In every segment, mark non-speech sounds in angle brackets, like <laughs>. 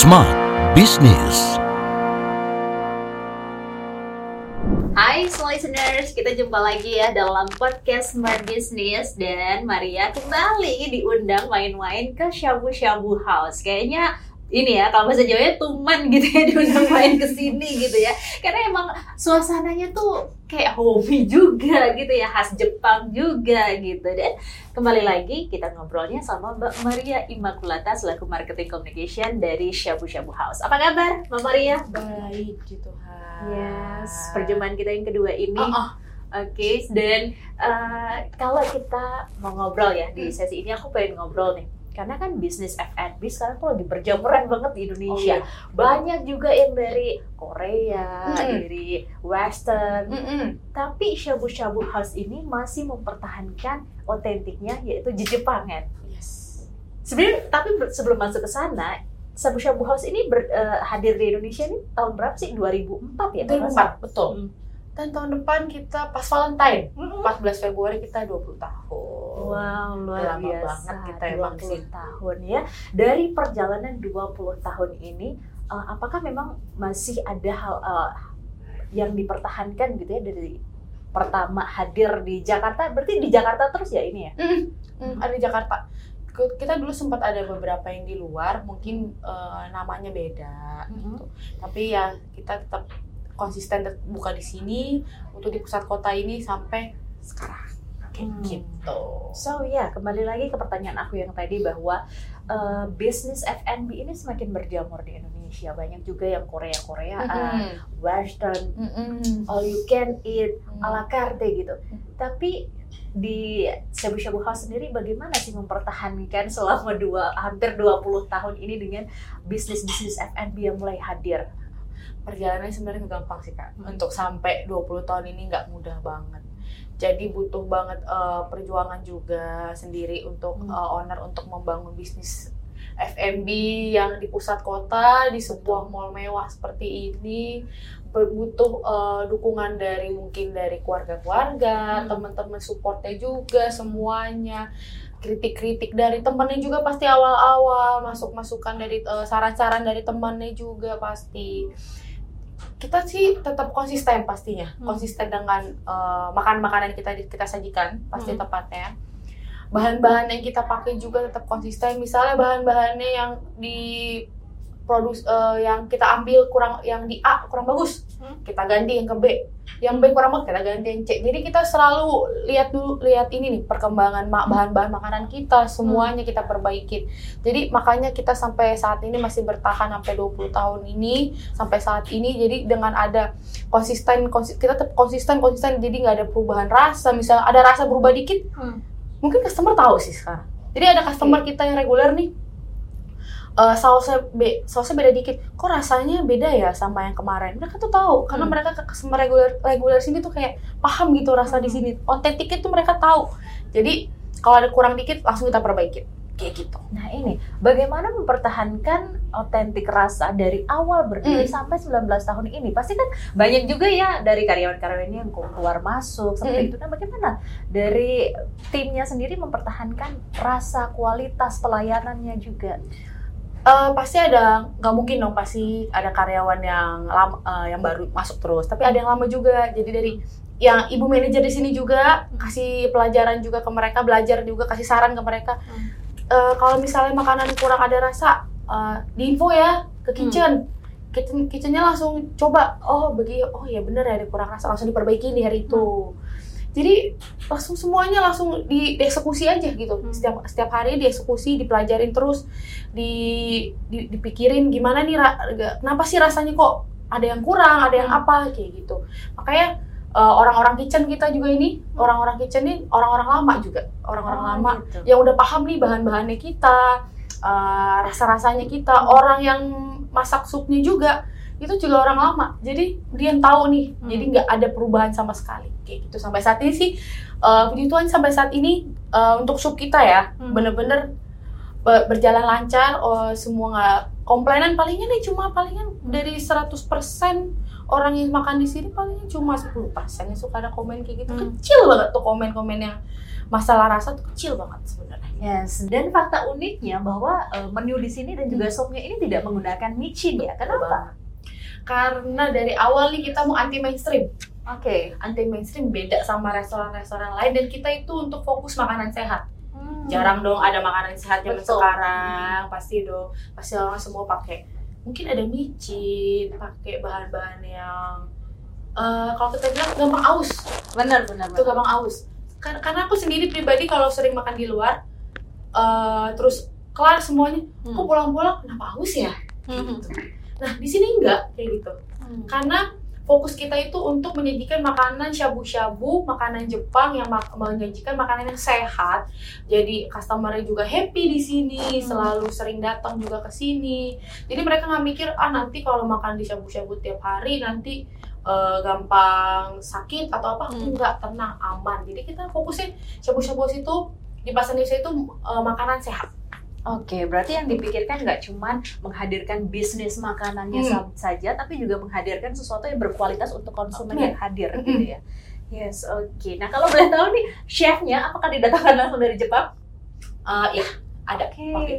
Smart Business. Hai semua listeners, kita jumpa lagi ya dalam podcast Smart Business dan Maria kembali diundang main-main ke Shabu Shabu House. Kayaknya ini ya kalau bahasa Jawanya tuman gitu ya <laughs> diundang main ke sini gitu ya. Karena emang suasananya tuh kayak hobi juga gitu ya, khas Jepang juga gitu. Dan kembali lagi kita ngobrolnya sama Mbak Maria Immaculata selaku marketing communication dari Shabu Shabu House. Apa kabar Mbak Maria? Baik, Tuhan. Yes, perjumpaan kita yang kedua ini. Oh, oh. Oke, dan eh, kalau kita mau ngobrol ya di sesi ini, aku pengen ngobrol nih. Karena kan bisnis F&B sekarang tuh lagi berjamuran banget di Indonesia. Oh, iya. Banyak juga yang dari Korea, Mm-mm. dari Western. Mm-mm. Tapi Shabu Shabu House ini masih mempertahankan otentiknya yaitu Jepangan. Yes. Sebenarnya tapi sebelum masuk ke sana, Shabu Shabu House ini ber- eh, hadir di Indonesia ini tahun berapa sih? 2004 ya? kalau nggak salah? 2004, betul. Hmm. Dan tahun depan kita pas Valentine, Mm-mm. 14 Februari kita 20 tahun. Wow, luar Lama biasa. banget kita emang 20 sih. tahun ya. Dari perjalanan 20 tahun ini, eh, apakah memang masih ada hal eh, yang dipertahankan gitu ya dari pertama hadir di Jakarta? Berarti di Jakarta terus ya ini ya? Mm, mm, ada di Jakarta. Kita dulu sempat ada beberapa yang di luar, mungkin eh, namanya beda. gitu. Tapi ya kita tetap konsisten buka di sini untuk di pusat kota ini sampai sekarang. Kayak Hmm. gitu. So ya, kembali lagi ke pertanyaan aku yang tadi bahwa eh, bisnis F&B ini semakin berjamur di Indonesia. Banyak juga yang Korea-Koreaan, Western, Mm-mm. all you can eat, Mm. ala carte gitu. Hmm. Tapi di Shabu Shabu House sendiri bagaimana sih mempertahankan selama dua hampir 20 tahun ini dengan bisnis-bisnis F&B yang mulai hadir? Perjalanannya sebenarnya gampang sih kak Hmm. untuk sampai 20 tahun ini nggak mudah banget jadi butuh banget eh, perjuangan juga sendiri untuk Hmm. eh, owner untuk membangun bisnis F&B yang di pusat kota di sebuah mall mewah seperti ini butuh eh, dukungan dari mungkin dari keluarga-keluarga Hmm. teman-teman supportnya juga semuanya kritik-kritik dari temennya juga pasti awal-awal masuk masukan dari eh, saran-saran dari temannya juga pasti kita sih tetap konsisten pastinya Hmm. konsisten dengan eh, makan-makanan yang kita kita sajikan pasti Hmm. tepatnya bahan-bahan yang kita pakai juga tetap konsisten misalnya bahan-bahannya yang di produs eh, yang kita ambil kurang yang di A kurang bagus Hmm. kita ganti yang ke B. Yang B kurang bagus kita ganti yang C. Jadi kita selalu lihat dulu lihat ini nih perkembangan bahan-bahan makanan kita semuanya kita perbaikin jadi makanya kita sampai saat ini masih bertahan sampai 20 tahun ini sampai saat ini. Jadi dengan ada konsisten konsi- kita tetap konsisten konsisten jadi nggak ada perubahan rasa. Misalnya ada rasa berubah dikit mungkin customer tahu sih sekarang. Jadi ada customer kita yang reguler nih eh sausnya be sausnya beda dikit kok rasanya beda ya sama yang kemarin mereka tuh tahu karena Hmm. mereka ke customer reguler reguler sini tuh kayak paham gitu rasa di sini otentiknya tuh mereka tahu jadi kalau ada kurang dikit langsung kita perbaikin kayak gitu Nah ini, bagaimana mempertahankan otentik rasa dari awal berdiri Hmm. sampai 19 tahun ini? Pasti kan banyak juga ya dari karyawan-karyawan yang keluar masuk seperti Hmm. itu. Nah bagaimana dari timnya sendiri mempertahankan rasa kualitas pelayanannya juga? Eh, pasti ada nggak mungkin dong pasti ada karyawan yang lama eh, yang baru masuk terus. Tapi ada yang lama juga. Jadi dari yang ibu manajer di sini juga kasih pelajaran juga ke mereka belajar juga kasih saran ke mereka. Hmm. Eh, kalau misalnya makanan kurang ada rasa eh, diinfo ya ke kitchen. Kitchen kitchennya langsung coba oh bagi oh ya bener ya ada kurang rasa. Langsung diperbaiki di hari itu jadi langsung semuanya langsung di, dieksekusi aja gitu Hmm. setiap setiap hari dieksekusi dipelajarin terus di, di dipikirin gimana nih kenapa sih rasanya kok ada yang kurang ada yang Hmm. apa kayak gitu makanya eh, orang-orang kitchen kita juga ini orang-orang kitchen ini orang-orang lama juga orang-orang Oh, lama gitu. yang udah paham nih bahan-bahannya kita, eh, rasa-rasanya kita, orang yang masak supnya juga itu juga orang lama. Jadi dia yang tahu nih, Hmm. jadi nggak ada perubahan sama sekali kayak gitu sampai saat ini sih. eh, puji Tuhan sampai saat ini eh, untuk sup kita ya Hmm. bener-bener be- berjalan lancar, oh, semua nggak komplainan palingan nih cuma palingan dari 100% orang yang makan di sini palingan cuma 10% yang suka ada komen kayak gitu Hmm. kecil banget tuh komen-komen yang masalah rasa tuh kecil banget sebenarnya. Yes, dan fakta uniknya bahwa eh, menu di sini dan juga sopnya ini tidak menggunakan micin ya. Kenapa? Karena dari awal nih kita mau anti mainstream. Oke. Anti mainstream beda sama restoran-restoran lain dan kita itu untuk fokus makanan sehat. Hmm. Jarang dong ada makanan sehat zaman sekarang. Pasti dong, pasti orang semua pakai. Mungkin ada micin, pakai bahan-bahan yang eh, kalau kita bilang gampang aus. Benar, benar, itu gampang aus Kar- karena aku sendiri pribadi kalau sering makan di luar eh, terus kelar semuanya Hmm. kok pulang-pulang kenapa aus ya Hmm. gitu. Nah di sini enggak kayak gitu Hmm. karena fokus kita itu untuk menyajikan makanan shabu-shabu makanan Jepang yang mak- menyajikan makanan yang sehat jadi customer juga happy di sini Hmm. selalu sering datang juga ke sini jadi mereka nggak mikir ah nanti kalau makan di shabu-shabu tiap hari nanti eh, gampang sakit atau apa Hmm. enggak tenang aman jadi kita fokusnya shabu-shabu itu di pasar Indonesia itu eh, makanan sehat Oke, berarti yang dipikirkan nggak cuman menghadirkan bisnis makanannya Hmm. sa- saja, tapi juga menghadirkan sesuatu yang berkualitas untuk konsumen Betul. yang hadir Mm-mm. gitu ya. Yes, oke. Nah, kalau boleh tahu nih, chefnya apakah didatangkan langsung dari Jepang? Eh, ya ada Oke. Oke.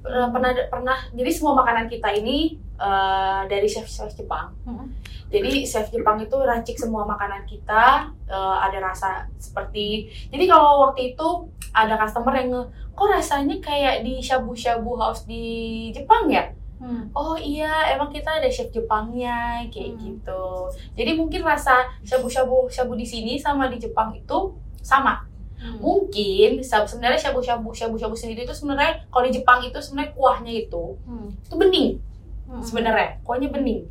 Eh, pernah pernah jadi semua makanan kita ini eh, dari chef chef Jepang Hmm. jadi chef Jepang itu racik semua makanan kita eh, ada rasa seperti jadi kalau waktu itu ada customer yang kok rasanya kayak di shabu shabu house di Jepang ya Hmm. oh iya emang kita ada chef Jepangnya kayak Hmm. gitu jadi mungkin rasa shabu shabu shabu di sini sama di Jepang itu sama Hmm. mungkin sebenarnya shabu shabu shabu shabu sendiri itu sebenarnya kalau di Jepang itu sebenarnya kuahnya itu Hmm. itu bening Hmm. sebenarnya kuahnya bening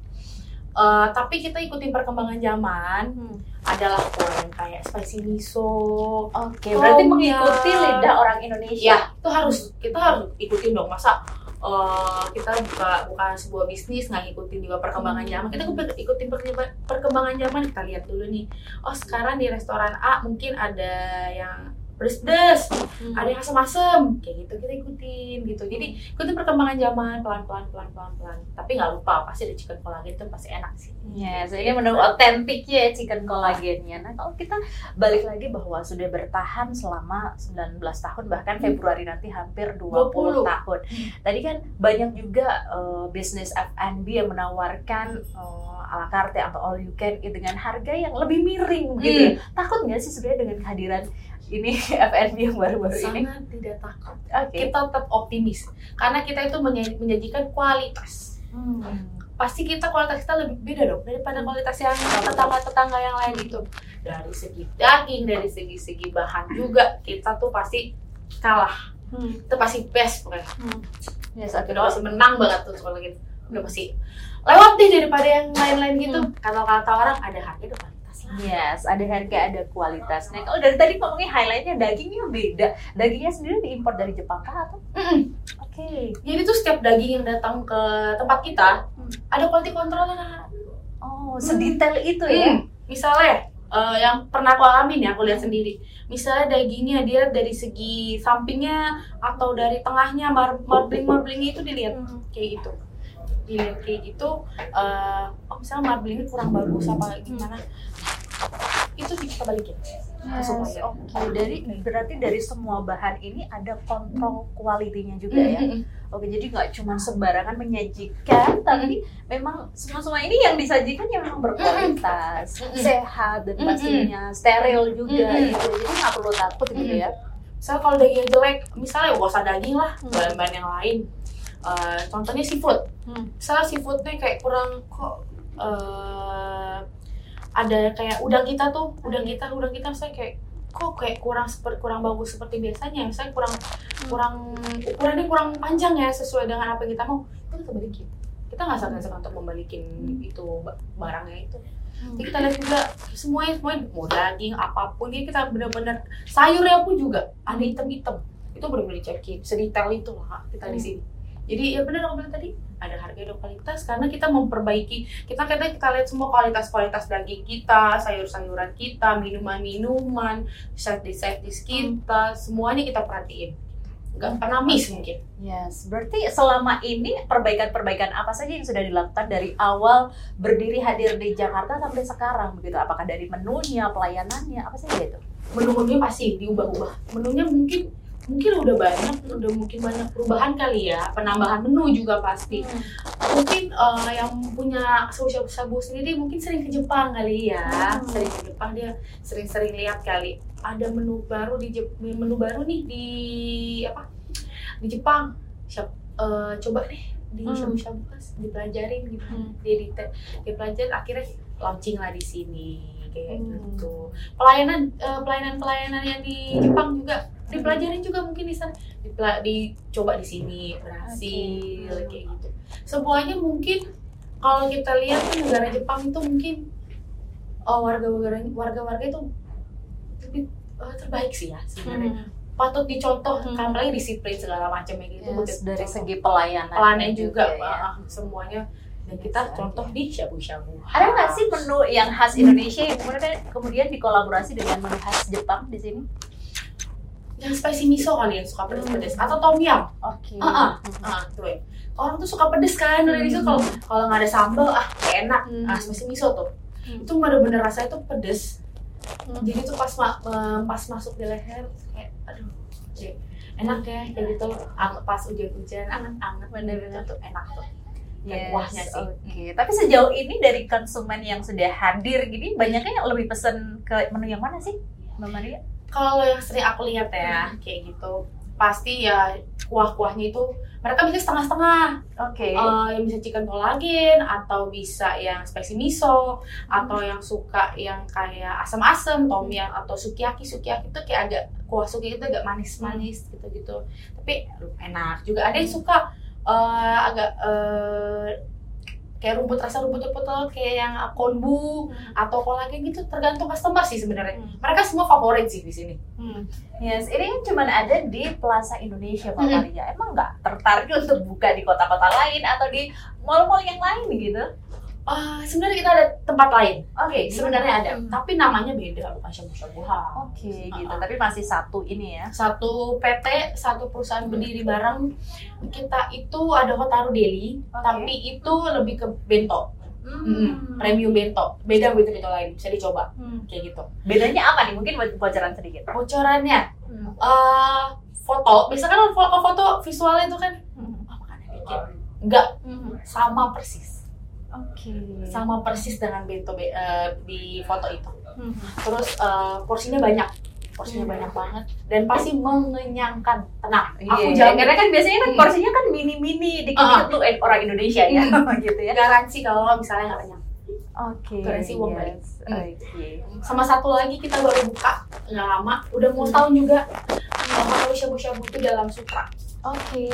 Eh, tapi kita ikutin perkembangan zaman Hmm. adalah kuah yang kayak spicy miso Oke, berarti Tom mengikuti lidah orang Indonesia. ya itu harus kita harus ikutin dong masa eh, kita buka buka sebuah bisnis nggak ngikutin juga perkembangan Hmm. zaman kita ikutin- ikutin perkemba- perkembangan zaman kita lihat dulu nih oh sekarang di restoran A mungkin ada yang pedes-pedes Hmm. ada yang asam-asam kayak gitu kita ikutin gitu jadi ikutin perkembangan zaman pelan-pelan pelan-pelan pelan tapi nggak lupa pasti ada chicken collagen itu pasti enak sih Yes, ini menu otentiknya ya chicken collagennya. Nah, kalau kita balik lagi bahwa sudah bertahan selama 19 tahun bahkan Hmm. Februari nanti hampir 20 20. tahun. Tadi kan banyak juga eh, bisnis F&B yang menawarkan eh, ala carte atau all you can eat dengan harga yang lebih miring gitu. ya. Takut nggak sih sebenarnya dengan kehadiran ini <laughs> F&B yang baru-baru ini? sangat tidak takut. Oke. kita tetap optimis. Karena kita itu menyajikan kualitas. Hmm. pasti kita kualitas kita lebih beda dong daripada kualitas yang tetangga-tetangga yang lain itu dari segi daging dari segi-segi bahan juga kita tuh pasti kalah. Hmm. itu pasti best pokoknya. Yes, oke. udah pasti menang banget tuh kalau gitu udah pasti lewat deh daripada yang lain-lain gitu. Kalau kata orang ada harga Yes, ada harga, ada kualitas. Nah, kalau dari tadi ngomongin highlightnya dagingnya beda. Dagingnya sendiri diimpor dari Jepang kah atau? Mm-mm. Oke. jadi tuh setiap daging yang datang ke tempat kita Hmm. ada quality controlnya Oh, sedetail itu ya? Hmm, misalnya eh, yang pernah aku alamin ya, aku lihat sendiri. Misalnya dagingnya dia dari segi sampingnya atau dari tengahnya mar marbling marblingnya itu dilihat Hmm. kayak gitu. Dilihat kayak gitu. eh, oh misalnya marblingnya kurang bagus apa gimana? Itu kita balikin. Yes, oke. Dari berarti dari semua bahan ini ada kontrol kualitinya juga ya. Mm-mm. Oke, jadi nggak cuma sembarangan menyajikan, tapi memang semua semua ini yang disajikan yang memang berkualitas, sehat dan pastinya steril juga gitu. Jadi nggak perlu takut gitu ya. Misalnya kalau dagingnya jelek, misalnya gak usah daging lah, Hmm. bahan-bahan yang lain. Eh, contohnya seafood. Hmm. Misalnya seafoodnya kayak kurang kok eh, ada kayak udang kita tuh, udang kita, udang kita misalnya kayak kok kayak kurang seperti kurang bagus seperti biasanya, misalnya kurang kurang ukurannya kurang panjang ya sesuai dengan apa yang kita mau, itu kita balikin. Kita nggak segan-segan untuk membalikin itu ba- barangnya itu. Jadi kita lihat juga semuanya semuanya mau daging apa pun ini kita benar-benar sayurnya pun juga ada item-item itu benar-benar dicekin sedetail itu lah kita di Hmm. sini. Jadi ya benar aku bilang tadi ada harga ada kualitas karena kita memperbaiki kita kita kita lihat semua kualitas-kualitas daging kita, sayur-sayuran kita, minuman-minuman, service-service kita, semuanya kita perhatiin. Nggak pernah miss mungkin. Yes, berarti selama ini perbaikan-perbaikan apa saja yang sudah dilakukan dari awal berdiri hadir di Jakarta sampai sekarang begitu? Apakah dari menunya, pelayanannya, apa saja itu? menu-menunya pasti diubah-ubah menunya mungkin mungkin udah banyak udah mungkin banyak perubahan kali ya penambahan menu juga pasti Hmm. mungkin eh, yang punya shabu shabu sendiri mungkin sering ke Jepang kali ya Hmm. sering ke Jepang dia sering-sering lihat kali ada menu baru di Jep- menu baru nih di apa di Jepang Siap, eh, coba deh di Hmm. shabu shabu kas dipelajarin gimana Hmm. dia di dia pelajarin akhirnya launching lah di sini kayak Hmm. gitu pelayanan eh, pelayanan pelayanan yang di Jepang juga dipelajarin juga mungkin di sana Dipela- dicoba di sini berhasil Oke. kayak gitu semuanya mungkin kalau kita lihat tuh negara Jepang itu mungkin oh, warga-warga warga-warga itu lebih eh, terbaik sih ya sebenarnya Hmm. patut dicontoh Hmm. apalagi disiplin segala macamnya gitu Yes, dari dicontoh. segi pelayanan pelannya juga, ya. ah, semuanya dan kita Yes, contoh di shabu-shabu Ada nggak sih menu yang khas Indonesia yang kemudian kemudian dikolaborasi dengan menu khas Jepang di sini? Yang spicy miso kali yang suka pedes-pedes atau tom yum Oke. Ah, ah tuh ya orang tuh suka pedes kan dari itu kalau kalau nggak ada sambal ah enak Hmm. ah spicy miso tuh Hmm. itu bener-bener rasanya tuh pedes Hmm. jadi tuh pas ma- pas masuk di leher kayak aduh enak ya kayak gitu pas hujan-hujan anget-anget Bener-bener. tuh enak tuh Yes, kuahnya sih. Oke, tapi sejauh ini dari konsumen yang sudah hadir gini, banyaknya yang lebih pesen ke menu yang mana sih, Mbak Maria? Kalau yang sering aku lihat ya kayak gitu pasti ya kuah-kuahnya itu mereka bisa setengah-setengah. Oke. Eh, yang bisa chicken collagen atau bisa yang spicy miso atau yang suka yang kayak asam-asam tom yum atau sukiyaki sukiyaki itu kayak agak kuah sukiyaki itu agak manis-manis gitu-gitu. Tapi enak juga. Ada yang suka eh, agak eh, kayak rumput rasa rumput-rumput kayak yang konbu atau kolagen gitu tergantung customer sih sebenarnya Hmm. mereka semua favorit sih di sini Hmm. Yes, ini kan cuma ada di Plaza Indonesia, Mbak Hmm. Maria. Emang nggak tertarik untuk buka di kota-kota lain atau di mall-mall yang lain gitu? Eh, sebenarnya kita ada tempat lain Oke, sebenarnya ada Hmm. tapi namanya beda bukan shabu-shabu house Oke, gitu. Uh-uh. Tapi masih satu ini ya. satu PT, satu perusahaan berdiri bareng. Kita itu ada Hotaru Deli, Oke. tapi itu lebih ke bento, Hmm. Mm-mm, premium bento. Beda bento-bento lain, bisa dicoba Hmm. kayak gitu. Bedanya apa nih? Mungkin buat bocoran sedikit. Bocorannya, Hmm. eh foto, biasa kan foto foto visualnya itu kan, Hmm. oh, makannya dikit. Enggak, Hmm. sama persis, Oke. sama persis dengan bento be- eh, di foto itu. Hmm. Terus eh, porsinya banyak, porsinya Hmm. banyak banget, dan pasti mengenyangkan. Tenang, Iya, aku jamin. karena kan biasanya kan Hmm. porsinya kan mini-mini, dikit-dikit tuh eh, orang Indonesia ya, <laughs> gitu ya. garansi kalau misalnya nggak kenyang. Oke. Garansi uang balik. yes. Hmm. Oke. Sama satu lagi kita baru buka nggak lama, udah mau Hmm. tahun juga. Kalau shabu-shabu itu dalam sutra. Oke.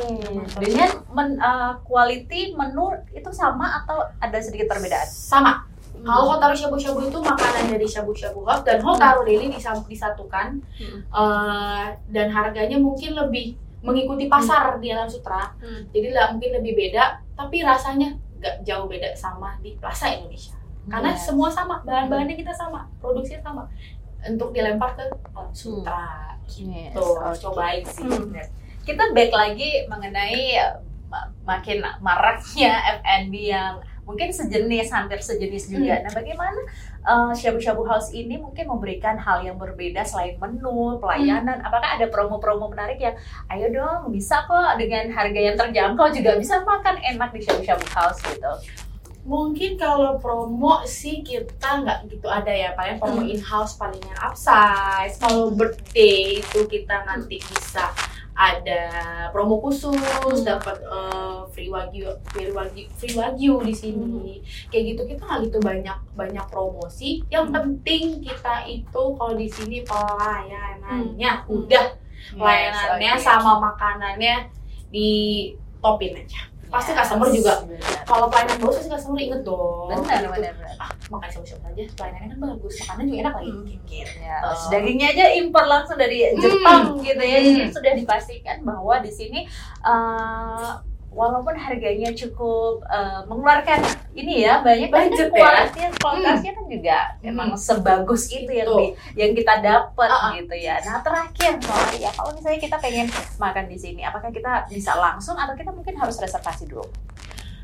Dengan men, eh, quality menu itu sama atau ada sedikit perbedaan? Sama. Hmm. Kalau Hotaru shabu-shabu itu makanan dari shabu-shabu house dan Hotaru Deli disam- disatukan Hmm. eh, dan harganya mungkin lebih mengikuti pasar di dalam sutra. Hmm. Jadi lah mungkin lebih beda, tapi rasanya nggak jauh beda sama di Plaza Indonesia. Karena Yes. semua sama, bahan-bahannya kita sama, produksinya sama. Untuk dilempar ke dalam sutra. Yes, Tuh, harus oke. cobain sih. Hmm. Kita back lagi mengenai ma- makin maraknya F&B yang mungkin sejenis, hampir sejenis juga. Nah, bagaimana eh, Shabu-Shabu House ini mungkin memberikan hal yang berbeda selain menu, pelayanan? Apakah ada promo-promo menarik yang, ayo dong, bisa kok dengan harga yang terjangkau juga bisa makan enak di Shabu-Shabu House gitu? Mungkin kalau promo sih kita nggak gitu ada ya, paling promo Hmm. in-house palingnya upsize. Kalau birthday itu kita nanti bisa ada promo khusus, Hmm. dapat eh, free wagyu, free wagyu, free wagyu di sini. Kayak gitu kita nggak gitu banyak banyak promosi. Yang Hmm. penting kita itu kalau di sini pelayanannya Hmm. udah pelayanannya Yes, oke. sama makanannya di topin aja. Pasti customer juga kalau pelayanan bagus pasti customer inget dong. Benar, Gitu. benar. Ah, makan siapa-siapa aja, pelayanannya kan bagus, makanan juga enak lagi. Hmm. Gitu. Ya, dagingnya aja impor langsung dari Jepang gitu ya. Jadi sudah dipastikan bahwa di sini eh, walaupun harganya cukup eh, mengeluarkan ini ya banyak Budget kan ya. kualitasnya kualitasnya kan juga Hmm. emang sebagus itu yang di- yang kita dapat Uh-uh. gitu ya. Nah terakhir Mbak ya kalau misalnya kita pengen makan di sini, apakah kita bisa langsung atau kita mungkin harus reservasi dulu?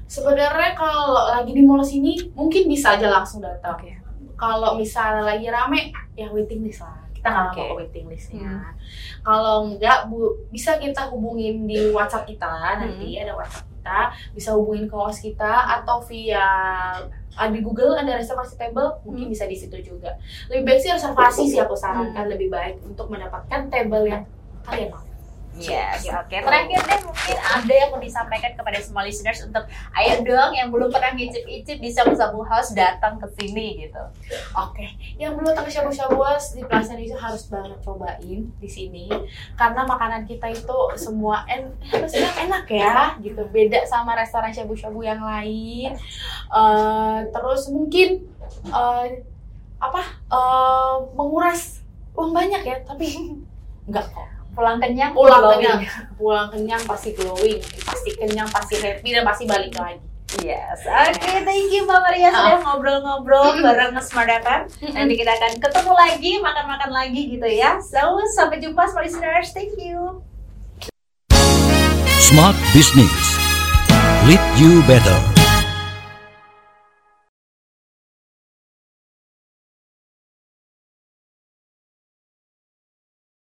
Sebenarnya kalau lagi di mall sini mungkin bisa aja langsung datang. Oke. Kalau misalnya lagi rame, ya waiting list lah. Kita nggak Oke. mau waiting listnya. Hmm. Kalau nggak bu bisa kita hubungin di WhatsApp kita nanti Hmm. ada WhatsApp kita, bisa hubungin ke host kita atau via di Google ada reservasi table mungkin Hmm. bisa di situ juga. Lebih baik sih reservasi sih aku sarankan lebih baik untuk mendapatkan table yang kalian mau. Yes, oke. Terakhir deh mungkin ada yang mau disampaikan kepada semua listeners untuk ayo dong yang belum pernah ngicip-icip di Sabu Sabu House datang ke sini gitu. Oke, yang belum tahu shabu-shabu house di Plaza Indonesia harus banget cobain di sini karena makanan kita itu semua en bilang enak ya gitu beda sama restoran shabu-shabu yang lain. Eh, terus mungkin eh, apa eh, menguras uang banyak ya tapi enggak kok Pulang kenyang, pulang glowing. kenyang pulang kenyang pasti glowing pasti kenyang pasti happy dan pasti balik lagi. Yes, oke, thank you Mbak Maria sudah ngobrol-ngobrol bareng Smart FM. Nanti kita akan ketemu lagi, makan-makan lagi gitu ya. So, sampai jumpa semua listeners. Thank you. Smart Business. Lead you better.